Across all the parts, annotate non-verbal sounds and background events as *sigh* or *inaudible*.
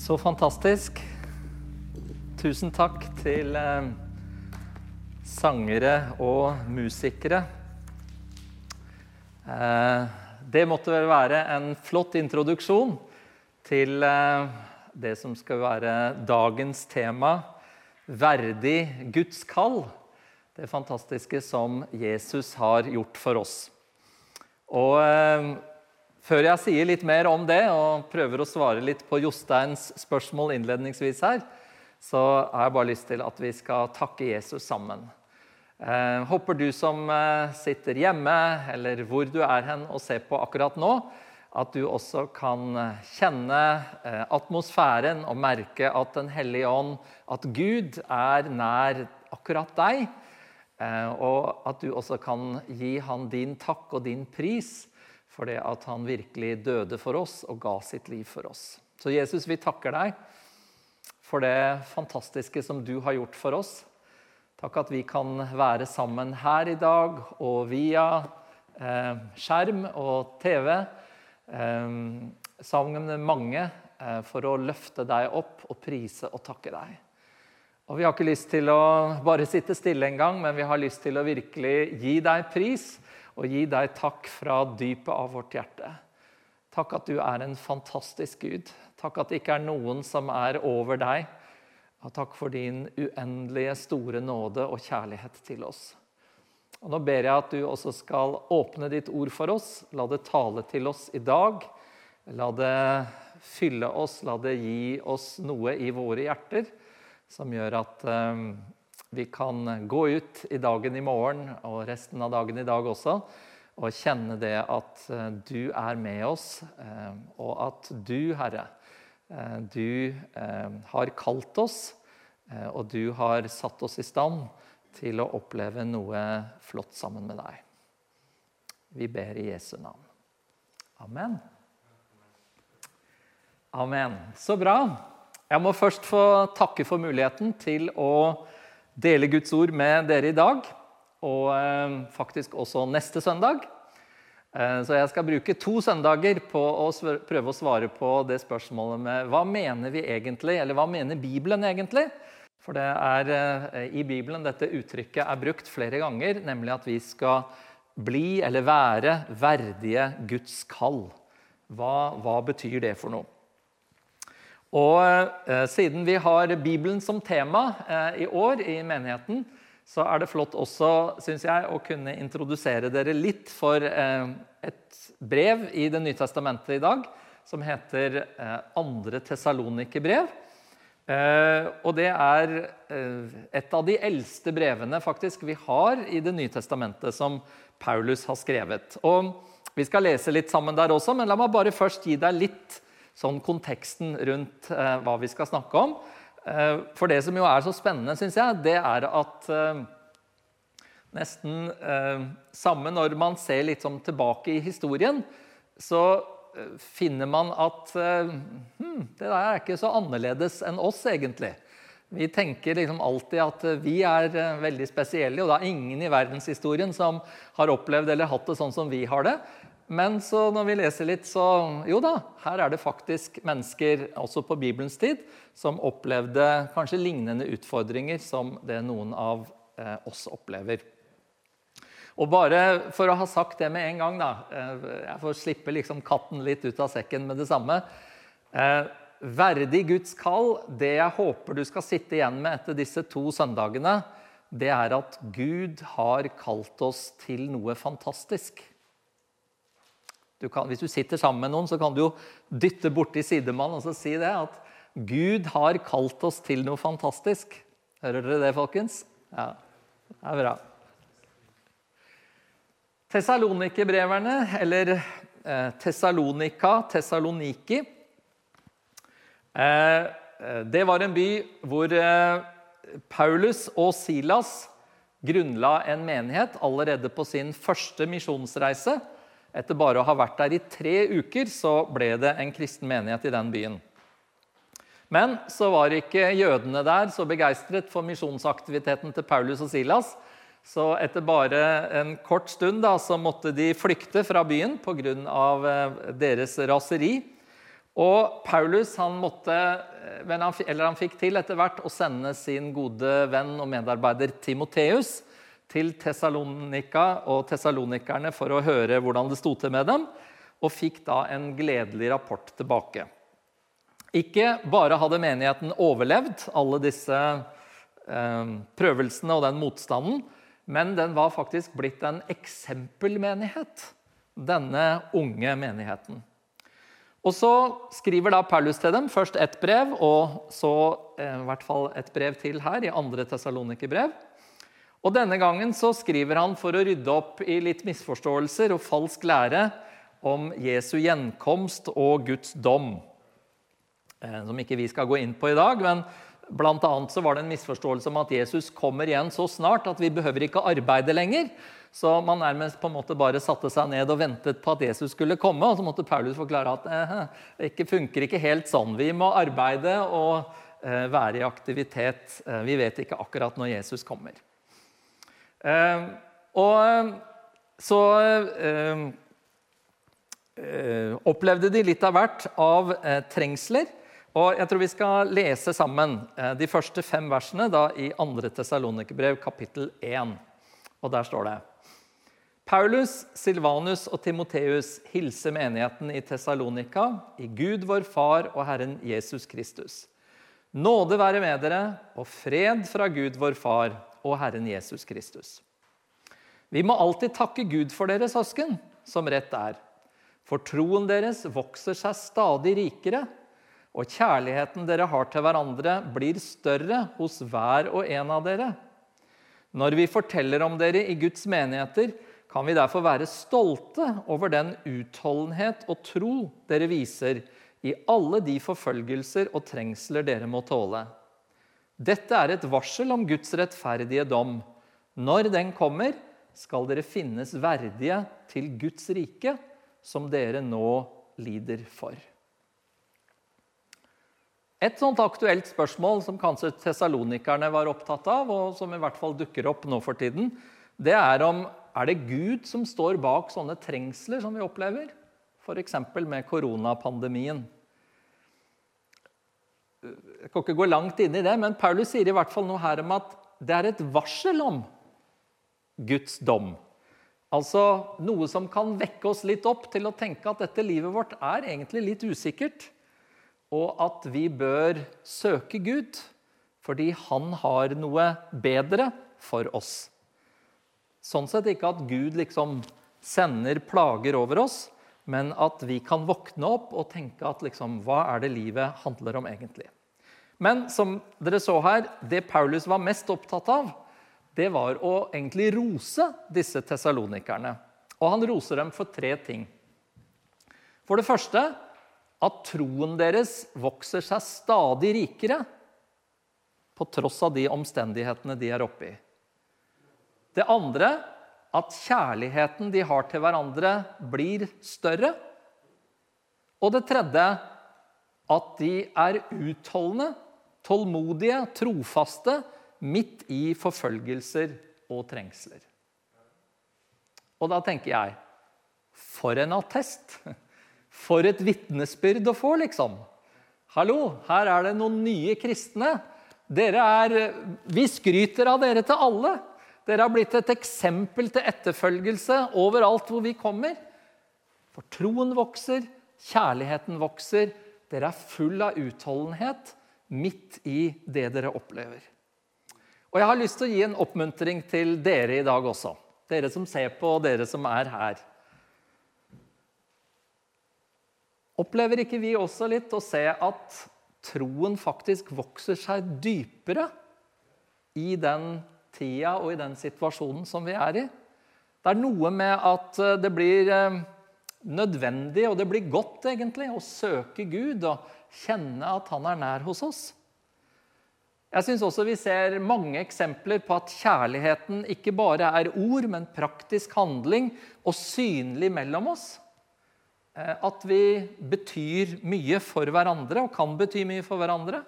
Så fantastisk. Tusen takk til eh, sangere og musikere. Eh, det måtte vel være en flott introduksjon til eh, det som skal være dagens tema verdig Guds kall. Det fantastiske som Jesus har gjort for oss. Og eh, før jeg sier litt mer om det og prøver å svare litt på Josteins spørsmål innledningsvis her, så har jeg bare lyst til at vi skal takke Jesus sammen. Eh, håper du som eh, sitter hjemme, eller hvor du er hen og ser på akkurat nå, at du også kan kjenne eh, atmosfæren og merke at Den hellige ånd, at Gud er nær akkurat deg. Eh, og at du også kan gi han din takk og din pris for det at han virkelig døde for oss og ga sitt liv for oss. Så Jesus, vi takker deg for det fantastiske som du har gjort for oss. Takk at vi kan være sammen her i dag og via eh, skjerm og TV eh, sammen med mange eh, for å løfte deg opp og prise og takke deg. Og Vi har ikke lyst til å bare sitte stille en gang, men vi har lyst til å virkelig gi deg pris og gi deg takk fra dypet av vårt hjerte. Takk at du er en fantastisk Gud. Takk at det ikke er noen som er over deg. Og takk for din uendelige store nåde og kjærlighet til oss. Og Nå ber jeg at du også skal åpne ditt ord for oss. La det tale til oss i dag. La det fylle oss, la det gi oss noe i våre hjerter som gjør at eh, vi kan gå ut i dagen i morgen og resten av dagen i dag også og kjenne det at eh, du er med oss, eh, og at du, Herre, eh, du har kalt oss, og du har satt oss i stand til å oppleve noe flott sammen med deg. Vi ber i Jesu navn. Amen. Amen. Så bra. Jeg må først få takke for muligheten til å dele Guds ord med dere i dag, og eh, faktisk også neste søndag. Eh, så jeg skal bruke to søndager på å prøve å svare på det spørsmålet med hva mener vi egentlig, eller hva mener Bibelen egentlig? For det er eh, i Bibelen dette uttrykket er brukt flere ganger, nemlig at vi skal bli eller være verdige Guds kall. Hva, hva betyr det for noe? Og eh, Siden vi har Bibelen som tema eh, i år i menigheten, så er det flott også synes jeg, å kunne introdusere dere litt for eh, et brev i Det nye testamentet i dag som heter eh, Andre Tessalonikerbrev. Eh, og det er eh, et av de eldste brevene faktisk vi har i Det nye testamentet som Paulus har skrevet. Og Vi skal lese litt sammen der også, men la meg bare først gi deg litt sånn konteksten rundt eh, hva vi skal snakke om. Eh, for det som jo er så spennende, syns jeg, det er at eh, nesten eh, samme når man ser litt sånn tilbake i historien, så eh, finner man at hm, det der er ikke så annerledes enn oss, egentlig. Vi tenker liksom alltid at vi er veldig spesielle, og det er ingen i verdenshistorien som har opplevd eller hatt det sånn som vi har det. Men når vi leser litt, så jo da, her er det faktisk mennesker også på Bibelens tid som opplevde kanskje lignende utfordringer som det noen av eh, oss opplever. Og bare for å ha sagt det med en gang, da eh, Jeg får slippe liksom katten litt ut av sekken med det samme. Eh, verdig Guds kall, det jeg håper du skal sitte igjen med etter disse to søndagene, det er at Gud har kalt oss til noe fantastisk. Du kan, hvis du sitter sammen med noen, så kan du jo dytte borti sidemannen og så si det at Gud har kalt oss til noe fantastisk. Hører dere det, folkens? Ja, det er bra. Tessalonikerbreverne, eller eh, Tessalonika, Tessaloniki eh, Det var en by hvor eh, Paulus og Silas grunnla en menighet allerede på sin første misjonsreise. Etter bare å ha vært der i tre uker så ble det en kristen menighet i den byen. Men så var ikke jødene der så begeistret for misjonsaktiviteten til Paulus og Silas. Så etter bare en kort stund da, så måtte de flykte fra byen pga. Eh, deres raseri. Og Paulus han måtte, eller han fikk til etter hvert å sende sin gode venn og medarbeider Timoteus til Tessalonika og tessalonikerne for å høre hvordan det sto til med dem, og fikk da en gledelig rapport tilbake. Ikke bare hadde menigheten overlevd alle disse eh, prøvelsene og den motstanden, men den var faktisk blitt en eksempelmenighet, denne unge menigheten. Og Så skriver da Paulus til dem først ett brev, og så eh, i hvert fall et brev til her, i andre Tessalonikerbrev. Og Denne gangen så skriver han for å rydde opp i litt misforståelser og falsk lære om Jesu gjenkomst og Guds dom. Eh, som ikke vi skal gå inn på i dag, men blant annet så var det en misforståelse om at Jesus kommer igjen så snart at vi behøver ikke arbeide lenger. Så man nærmest på en måte bare satte seg ned og ventet på at Jesus skulle komme. Og så måtte Paulus forklare at eh, det ikke funker ikke helt sånn. Vi må arbeide og eh, være i aktivitet. Eh, vi vet ikke akkurat når Jesus kommer. Eh, og så eh, eh, opplevde de litt av hvert av trengsler. Og jeg tror vi skal lese sammen de første fem versene da, i 2. Tessalonikerbrev, kapittel 1. Og der står det Paulus, Silvanus og Timoteus hilser menigheten i Tessalonika, i Gud vår Far og Herren Jesus Kristus. Nåde være med dere og fred fra Gud vår Far og Herren Jesus Kristus. Vi må alltid takke Gud for dere, søsken, som rett er. For troen deres vokser seg stadig rikere, og kjærligheten dere har til hverandre, blir større hos hver og en av dere. Når vi forteller om dere i Guds menigheter, kan vi derfor være stolte over den utholdenhet og tro dere viser i alle de forfølgelser og trengsler dere må tåle. Dette er et varsel om Guds rettferdige dom. Når den kommer, skal dere finnes verdige til Guds rike, som dere nå lider for. Et sånt aktuelt spørsmål som kanskje tesalonikerne var opptatt av, og som i hvert fall dukker opp nå for tiden, det er om er det Gud som står bak sånne trengsler som vi opplever, f.eks. med koronapandemien. Jeg kan ikke gå langt inn i det, men Paulus sier i hvert fall noe her om at det er et varsel om Guds dom. Altså noe som kan vekke oss litt opp til å tenke at dette livet vårt er egentlig litt usikkert, og at vi bør søke Gud fordi han har noe bedre for oss. Sånn sett ikke at Gud liksom sender plager over oss, men at vi kan våkne opp og tenke at liksom, hva er det livet handler om egentlig? Men som dere så her, det Paulus var mest opptatt av, det var å egentlig rose disse tessalonikerne. Og han roser dem for tre ting. For det første at troen deres vokser seg stadig rikere på tross av de omstendighetene de er oppe i. Det andre at kjærligheten de har til hverandre, blir større. Og det tredje at de er utholdende, tålmodige, trofaste midt i forfølgelser og trengsler. Og da tenker jeg For en attest! For et vitnesbyrd å få, liksom. Hallo, her er det noen nye kristne. Dere er, vi skryter av dere til alle. Dere har blitt et eksempel til etterfølgelse overalt hvor vi kommer. For troen vokser, kjærligheten vokser. Dere er full av utholdenhet midt i det dere opplever. Og Jeg har lyst til å gi en oppmuntring til dere i dag også. Dere som ser på, og dere som er her. Opplever ikke vi også litt å se at troen faktisk vokser seg dypere i den tida og i den situasjonen som vi er i. Det er noe med at eh, det blir eh, nødvendig, og det blir godt egentlig, å søke Gud og kjenne at han er nær hos oss. Jeg syns også vi ser mange eksempler på at kjærligheten ikke bare er ord, men praktisk handling og synlig mellom oss. Eh, at vi betyr mye for hverandre og kan bety mye for hverandre.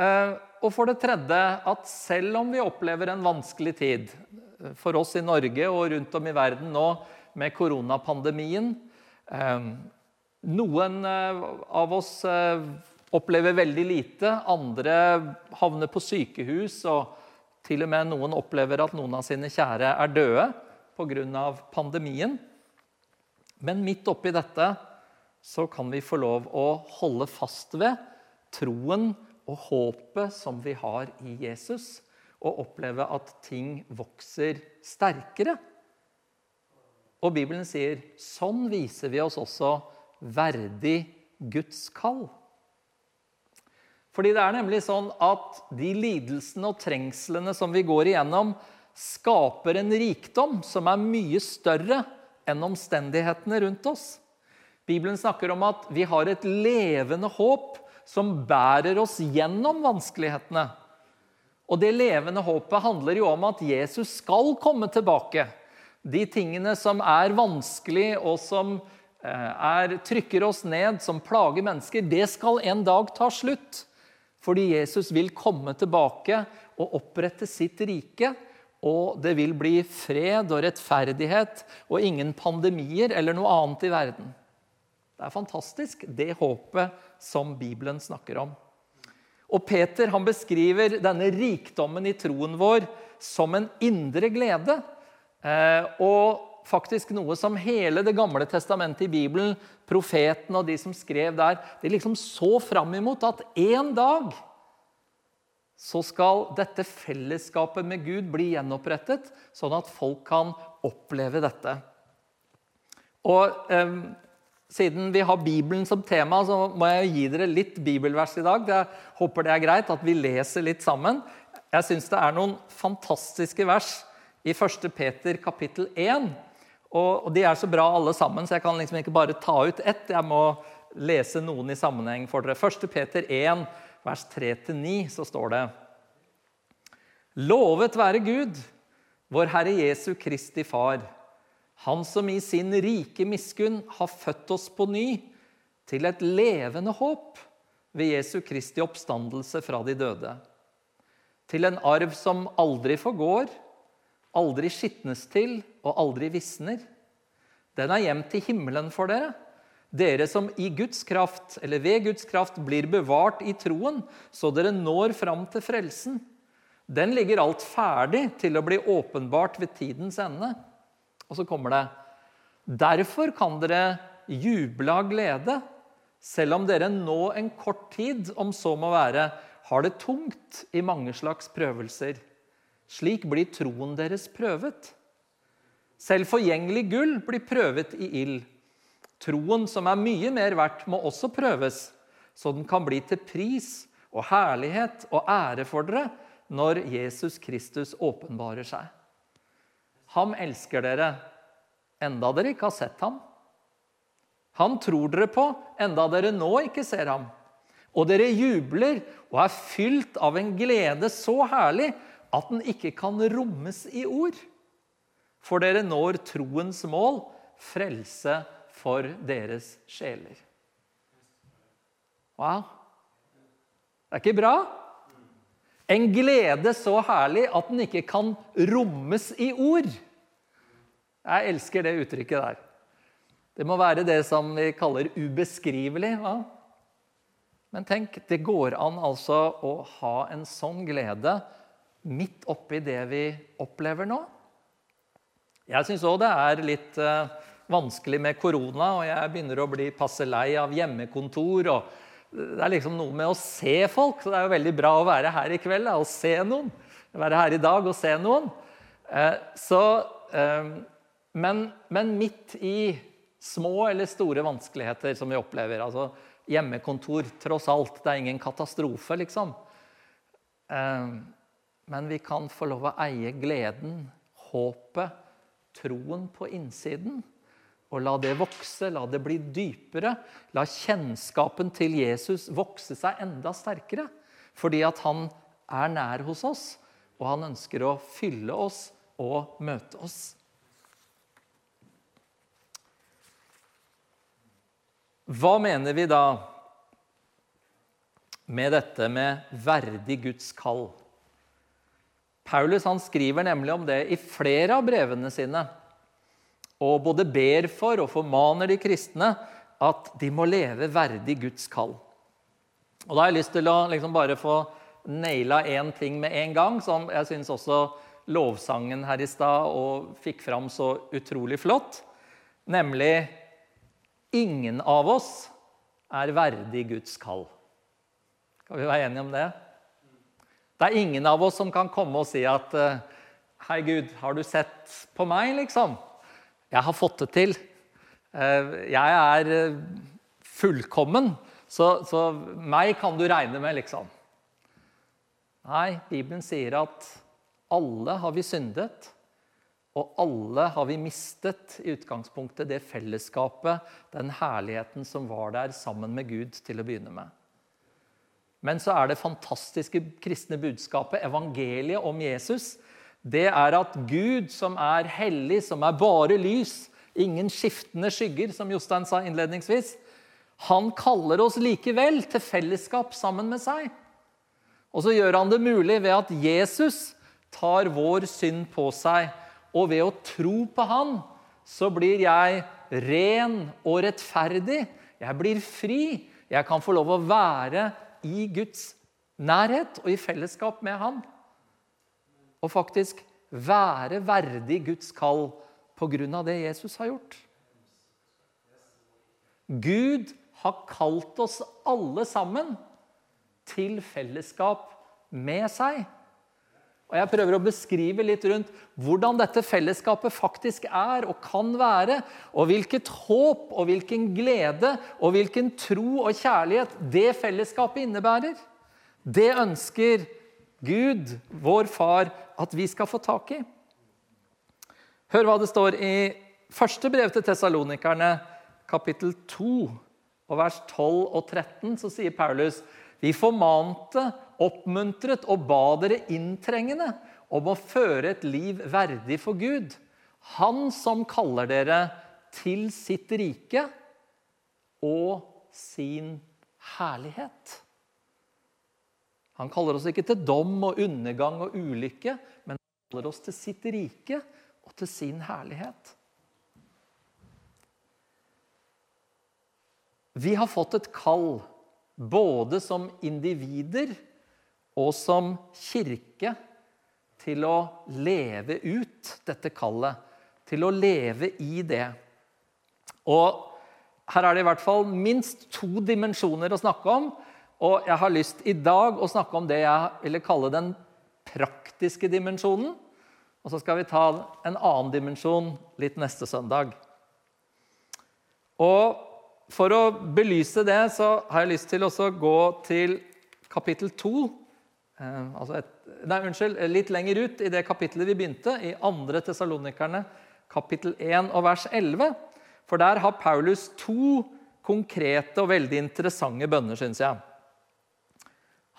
Og for det tredje at selv om vi opplever en vanskelig tid for oss i Norge og rundt om i verden nå med koronapandemien, eh, Noen eh, av oss eh, opplever veldig lite, andre havner på sykehus, og til og med noen opplever at noen av sine kjære er døde pga. pandemien. Men midt oppi dette så kan vi få lov å holde fast ved troen og håpet som vi har i Jesus, og oppleve at ting vokser sterkere. Og Bibelen sier sånn viser vi oss også verdig Guds kall. Fordi det er nemlig sånn at de lidelsene og trengslene som vi går igjennom, skaper en rikdom som er mye større enn omstendighetene rundt oss. Bibelen snakker om at vi har et levende håp som bærer oss gjennom vanskelighetene. Og det levende håpet handler jo om at Jesus skal komme tilbake. De tingene som er vanskelig, og som eh, er, trykker oss ned, som plager mennesker, det skal en dag ta slutt. Fordi Jesus vil komme tilbake og opprette sitt rike. Og det vil bli fred og rettferdighet og ingen pandemier eller noe annet i verden. Det er fantastisk, det håpet som Bibelen snakker om. Og Peter han beskriver denne rikdommen i troen vår som en indre glede. Eh, og faktisk noe som hele Det gamle testamentet i Bibelen, profetene og de som skrev der, de liksom så fram imot at en dag så skal dette fellesskapet med Gud bli gjenopprettet, sånn at folk kan oppleve dette. Og eh, Siden vi har Bibelen som tema, så må jeg gi dere litt bibelvers i dag. Jeg håper det er greit at vi leser litt sammen. Jeg syns det er noen fantastiske vers i 1. Peter kapittel 1. Og, de er så bra alle sammen, så jeg kan liksom ikke bare ta ut ett. Jeg må lese noen i sammenheng for dere. 1. Peter 1, vers 3-9, så står det Lovet være Gud, vår Herre Jesu Kristi Far, Han som i sin rike miskunn har født oss på ny til et levende håp ved Jesu Kristi oppstandelse fra de døde. Til en arv som aldri forgår, aldri skitnes til og aldri visner. Den er gjemt til himmelen for dere, dere som i Guds kraft, eller ved Guds kraft blir bevart i troen, så dere når fram til frelsen. Den ligger alt ferdig til å bli åpenbart ved tidens ende. Og så kommer det Derfor kan dere juble av glede, selv om dere nå en kort tid, om så må være, har det tungt i mange slags prøvelser. Slik blir troen deres prøvet. Selv forgjengelig gull blir prøvet i ild. Troen, som er mye mer verdt, må også prøves, så den kan bli til pris og herlighet og ære for dere når Jesus Kristus åpenbarer seg. Ham elsker dere, enda dere ikke har sett ham. Han tror dere på, enda dere nå ikke ser ham. Og dere jubler og er fylt av en glede så herlig at den ikke kan rommes i ord. For dere når troens mål, frelse for deres sjeler. Wow. Det er ikke bra? En glede så herlig at den ikke kan rommes i ord. Jeg elsker det uttrykket der. Det må være det som vi kaller ubeskrivelig. Hva? Men tenk, det går an altså å ha en sånn glede midt oppi det vi opplever nå. Jeg syns òg det er litt uh, vanskelig med korona, og jeg begynner å bli passe lei av hjemmekontor. og Det er liksom noe med å se folk, så det er jo veldig bra å være her i kveld og se noen. Være her i dag og se noen. Eh, så, eh, men, men, midt i små eller store vanskeligheter som vi opplever altså Hjemmekontor, tross alt, det er ingen katastrofe, liksom. Men vi kan få lov å eie gleden, håpet, troen på innsiden. Og la det vokse, la det bli dypere. La kjennskapen til Jesus vokse seg enda sterkere. Fordi at han er nær hos oss, og han ønsker å fylle oss og møte oss. Hva mener vi da med dette med verdig Guds kall? Paulus han skriver nemlig om det i flere av brevene sine og både ber for og formaner de kristne at de må leve verdig Guds kall. Og Da har jeg lyst til å liksom bare få naila én ting med en gang, som jeg syns også lovsangen her i stad og fikk fram så utrolig flott. Nemlig ingen av oss er verdig Guds kall. Skal vi være enige om det? Det er ingen av oss som kan komme og si at Hei, Gud, har du sett på meg, liksom? Jeg har fått det til. Jeg er fullkommen, så, så meg kan du regne med, liksom. Nei, Bibelen sier at alle har vi syndet, og alle har vi mistet i utgangspunktet det fellesskapet, den herligheten som var der sammen med Gud til å begynne med. Men så er det fantastiske kristne budskapet, evangeliet om Jesus, det er at Gud, som er hellig, som er bare lys, ingen skiftende skygger, som Jostein sa innledningsvis, han kaller oss likevel til fellesskap sammen med seg. Og så gjør han det mulig ved at Jesus tar vår synd på seg. Og ved å tro på han, så blir jeg ren og rettferdig. Jeg blir fri. Jeg kan få lov å være i Guds nærhet og i fellesskap med han. Og faktisk være verdig Guds kall på grunn av det Jesus har gjort. Gud har kalt oss alle sammen til fellesskap med seg. Og Jeg prøver å beskrive litt rundt hvordan dette fellesskapet faktisk er og kan være, og hvilket håp og hvilken glede og hvilken tro og kjærlighet det fellesskapet innebærer. Det ønsker Gud, vår far, at vi skal få tak i. Hør hva det står i første brev til tessalonikerne, kapittel 2, og vers 12 og 13. Så sier Paulus vi formante, oppmuntret og ba dere inntrengende om å føre et liv verdig for Gud. Han som kaller dere til sitt rike og sin herlighet. Han kaller oss ikke til dom og undergang og ulykke, men han kaller oss til sitt rike og til sin herlighet. Vi har fått et kall både som individer og som kirke, til å leve ut dette kallet. Til å leve i det. Og her er det i hvert fall minst to dimensjoner å snakke om. Og jeg har lyst i dag å snakke om det jeg ville kalle den praktiske dimensjonen. Og så skal vi ta en annen dimensjon litt neste søndag. Og for å belyse det så har jeg lyst til å gå til kapittel 2. Eh, altså et, nei, unnskyld, litt lenger ut i det kapittelet vi begynte, i 2. Tessalonikerne, kapittel 1 og vers 11. For der har Paulus to konkrete og veldig interessante bønner, syns jeg.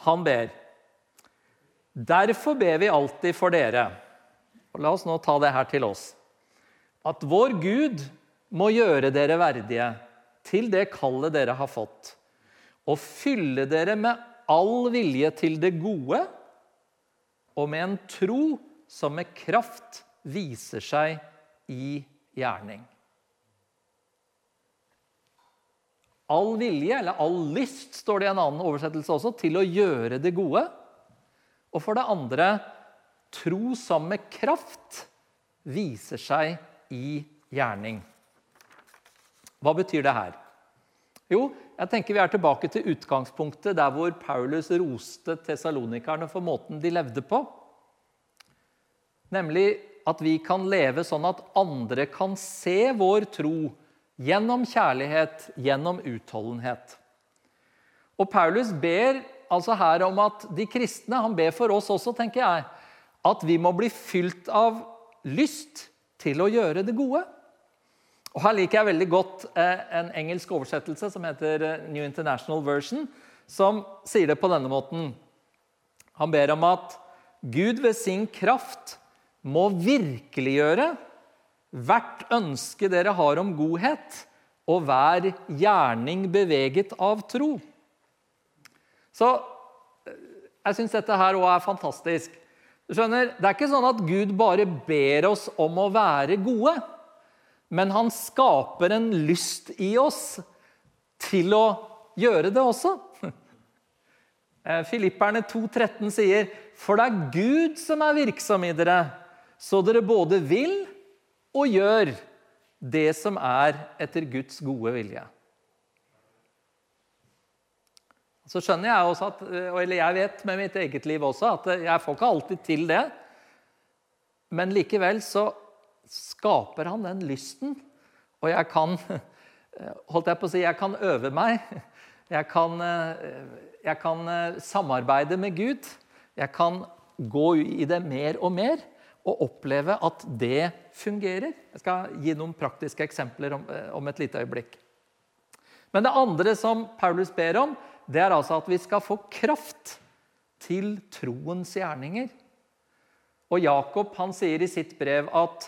Han ber Derfor ber vi alltid for dere og La oss nå ta det her til oss. At vår Gud må gjøre dere verdige til det kallet dere har fått, og fylle dere med all vilje til det gode, og med en tro som med kraft viser seg i gjerning. All vilje, eller all lyst, står det i en annen oversettelse også, til å gjøre det gode. Og for det andre tro som med kraft viser seg i gjerning. Hva betyr det her? Jo, jeg tenker vi er tilbake til utgangspunktet der hvor Paulus roste tesalonikerne for måten de levde på. Nemlig at vi kan leve sånn at andre kan se vår tro gjennom kjærlighet, gjennom utholdenhet. Og Paulus ber altså her om at de kristne Han ber for oss også, tenker jeg, at vi må bli fylt av lyst til å gjøre det gode. Og Her liker jeg veldig godt eh, en engelsk oversettelse som heter eh, New International Version, som sier det på denne måten. Han ber om at Gud ved sin kraft må virkeliggjøre hvert ønske dere har om godhet, og hver gjerning beveget av tro. Så eh, jeg syns dette her òg er fantastisk. Du skjønner, Det er ikke sånn at Gud bare ber oss om å være gode men han skaper en lyst i oss til å gjøre det også. *laughs* Eh, Filipperne 2,13 sier, 'For det er Gud som er virksom i dere, så dere både vil og gjør det som er etter Guds gode vilje'. Så skjønner jeg også at, eller jeg vet med mitt eget liv også at jeg får ikke alltid til det. Men likevel så skaper han den lysten. Og jeg kan holdt jeg på å si, jeg kan øve meg. Jeg kan, jeg kan samarbeide med Gud. Jeg kan gå i det mer og mer og oppleve at det fungerer. Jeg skal gi noen praktiske eksempler om, om et lite øyeblikk. Men det andre som Paulus ber om, det er altså at vi skal få kraft til troens gjerninger. Og Jakob han sier i sitt brev at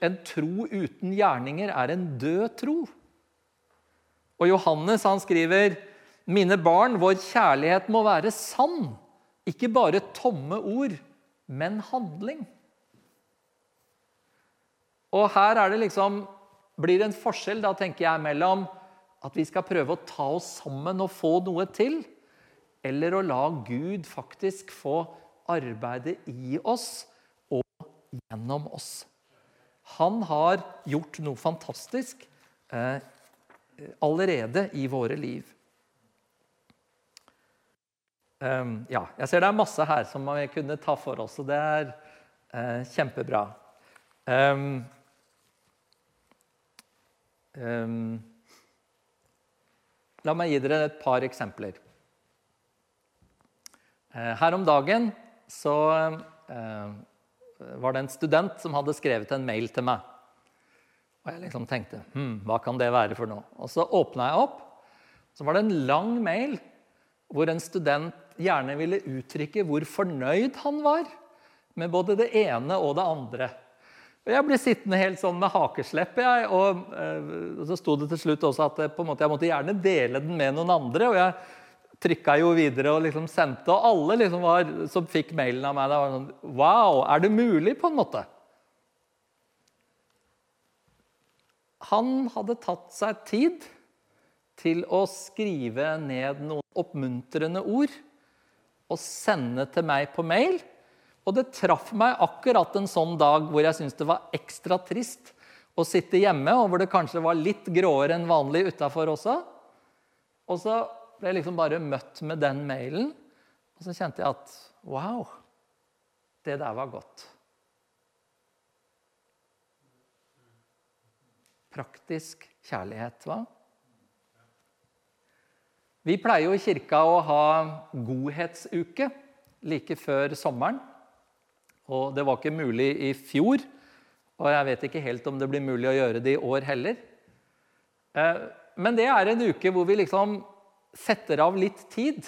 en tro uten gjerninger er en død tro. Og Johannes han skriver, 'Mine barn, vår kjærlighet må være sann.' Ikke bare tomme ord, men handling. Og her er det liksom, blir det en forskjell da, tenker jeg, mellom at vi skal prøve å ta oss sammen og få noe til, eller å la Gud faktisk få arbeide i oss og gjennom oss. Han har gjort noe fantastisk eh, allerede i våre liv. Um, ja, jeg ser det er masse her som vi kunne ta for oss, og det er eh, kjempebra. Um, um, La meg gi dere et par eksempler. Eh, her om dagen så eh, var det en student som hadde skrevet en mail til meg. Og jeg liksom tenkte hm, hva kan det være for noe? Og så åpna jeg opp. Så var det en lang mail hvor en student gjerne ville uttrykke hvor fornøyd han var med både det ene og det andre. Og Jeg ble sittende helt sånn med hakeslepp. Jeg, og, eh, og, så sto det til slutt også at jeg, måte, jeg måtte gjerne dele den med noen andre. og jeg trykka jo videre og liksom sendte, og alle liksom var, som fikk mailen av meg, det var sånn Wow, er det mulig, på en måte? Han hadde tatt seg tid til å skrive ned noen oppmuntrende ord og sende til meg på mail. Og det traff meg akkurat en sånn dag hvor jeg syntes det var ekstra trist å sitte hjemme, og hvor det kanskje var litt gråere enn vanlig utafor også. Og så ble jeg liksom bare møtt med den mailen, og så kjente jeg at wow, det der var godt. Praktisk kjærlighet, hva? Vi pleier jo i kirka å ha godhetsuke like før sommeren. Og det var ikke mulig i fjor, og jeg vet ikke helt om det blir mulig å gjøre det i år heller. Eh, men det er en uke hvor vi liksom setter av litt tid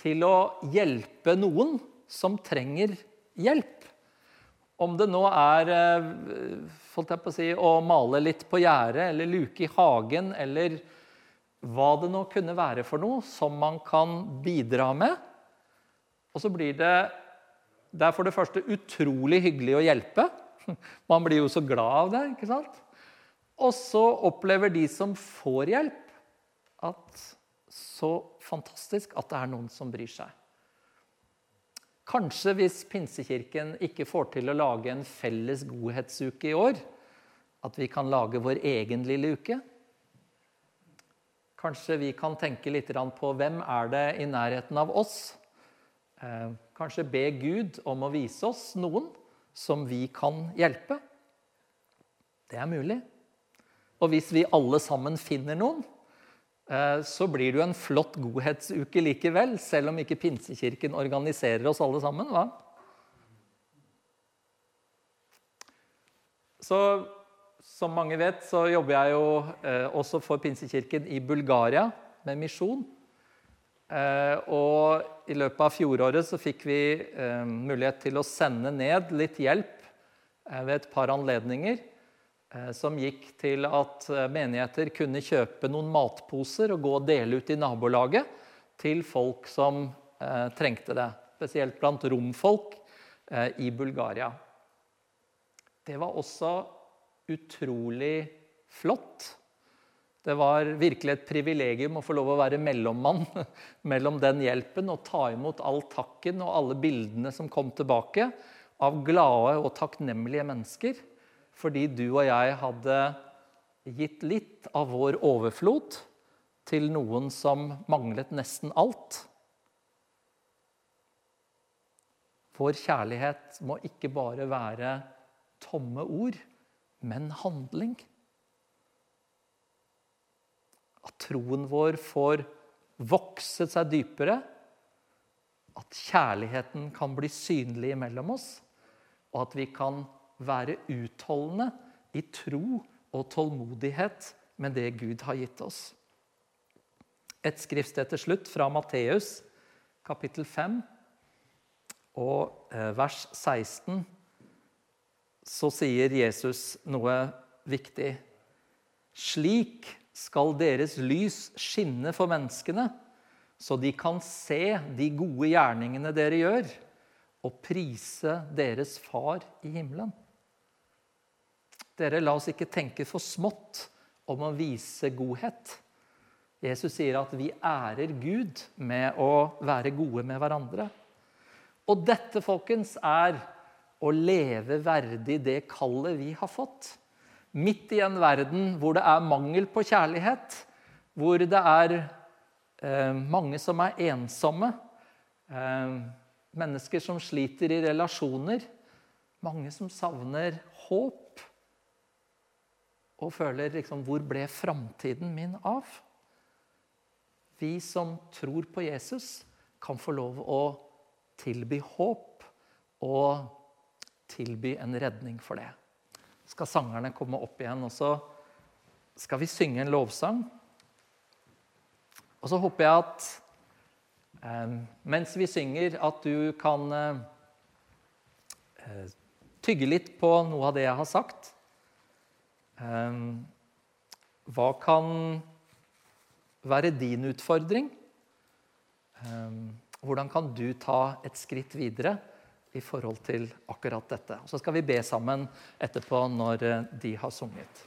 til å hjelpe noen som trenger hjelp. Om det nå er eh, si, å male litt på gjerdet eller luke i hagen eller hva det nå kunne være for noe som man kan bidra med. Og så blir det det er for det første utrolig hyggelig å hjelpe. *laughs* Man blir jo så glad av det. ikke sant? Og så opplever de som får hjelp, at så fantastisk at det er noen som bryr seg. Kanskje hvis Pinsekirken ikke får til å lage en felles godhetsuke i år, at vi kan lage vår egen lille uke. Kanskje vi kan tenke litt på hvem er det i nærheten av oss Eh, kanskje be Gud om å vise oss noen som vi kan hjelpe. Det er mulig. Og hvis vi alle sammen finner noen, så blir det jo en flott godhetsuke likevel, selv om ikke Pinsekirken organiserer oss alle sammen. hva? Så som mange vet, så jobber jeg jo eh, også for Pinsekirken i Bulgaria med misjon. Eh, og i løpet av fjoråret så fikk vi eh, mulighet til å sende ned litt hjelp eh, ved et par anledninger. Som gikk til at menigheter kunne kjøpe noen matposer og gå og dele ut i nabolaget til folk som trengte det. Spesielt blant romfolk i Bulgaria. Det var også utrolig flott. Det var virkelig et privilegium å få lov å være mellommann *laughs* mellom den hjelpen og ta imot all takken og alle bildene som kom tilbake av glade og takknemlige mennesker fordi du og jeg hadde gitt litt av vår overflod til noen som manglet nesten alt. Vår kjærlighet må ikke bare være tomme ord, men handling. At troen vår får vokset seg dypere. At kjærligheten kan bli synlig mellom oss. Og at vi kan være utholdende i tro og tålmodighet med det Gud har gitt oss. Et skriftsted til slutt fra Matteus, kapittel 5, og eh, vers 16. Så sier Jesus noe viktig. Slik skal deres lys skinne for menneskene, så de kan se de gode gjerningene dere gjør, og prise deres far i himmelen. Dere, la oss ikke tenke for smått om å vise godhet. Jesus sier at vi ærer Gud med å være gode med hverandre. Og dette, folkens, er å leve verdig det kallet vi har fått. Midt i en verden hvor det er mangel på kjærlighet, hvor det er eh, mange som er ensomme, eh, mennesker som sliter i relasjoner, mange som savner håp og føler liksom Hvor ble framtiden min av? Vi som tror på Jesus, kan få lov å tilby håp og tilby en redning for det. Skal sangerne komme opp igjen, og så skal vi synge en lovsang. Og så håper jeg at eh, mens vi synger, at du kan eh, tygge litt på noe av det jeg har sagt. Eh, hva kan være din utfordring? Eh, hvordan kan du ta et skritt videre i forhold til akkurat dette? Så skal vi be sammen etterpå når eh, de har sunget.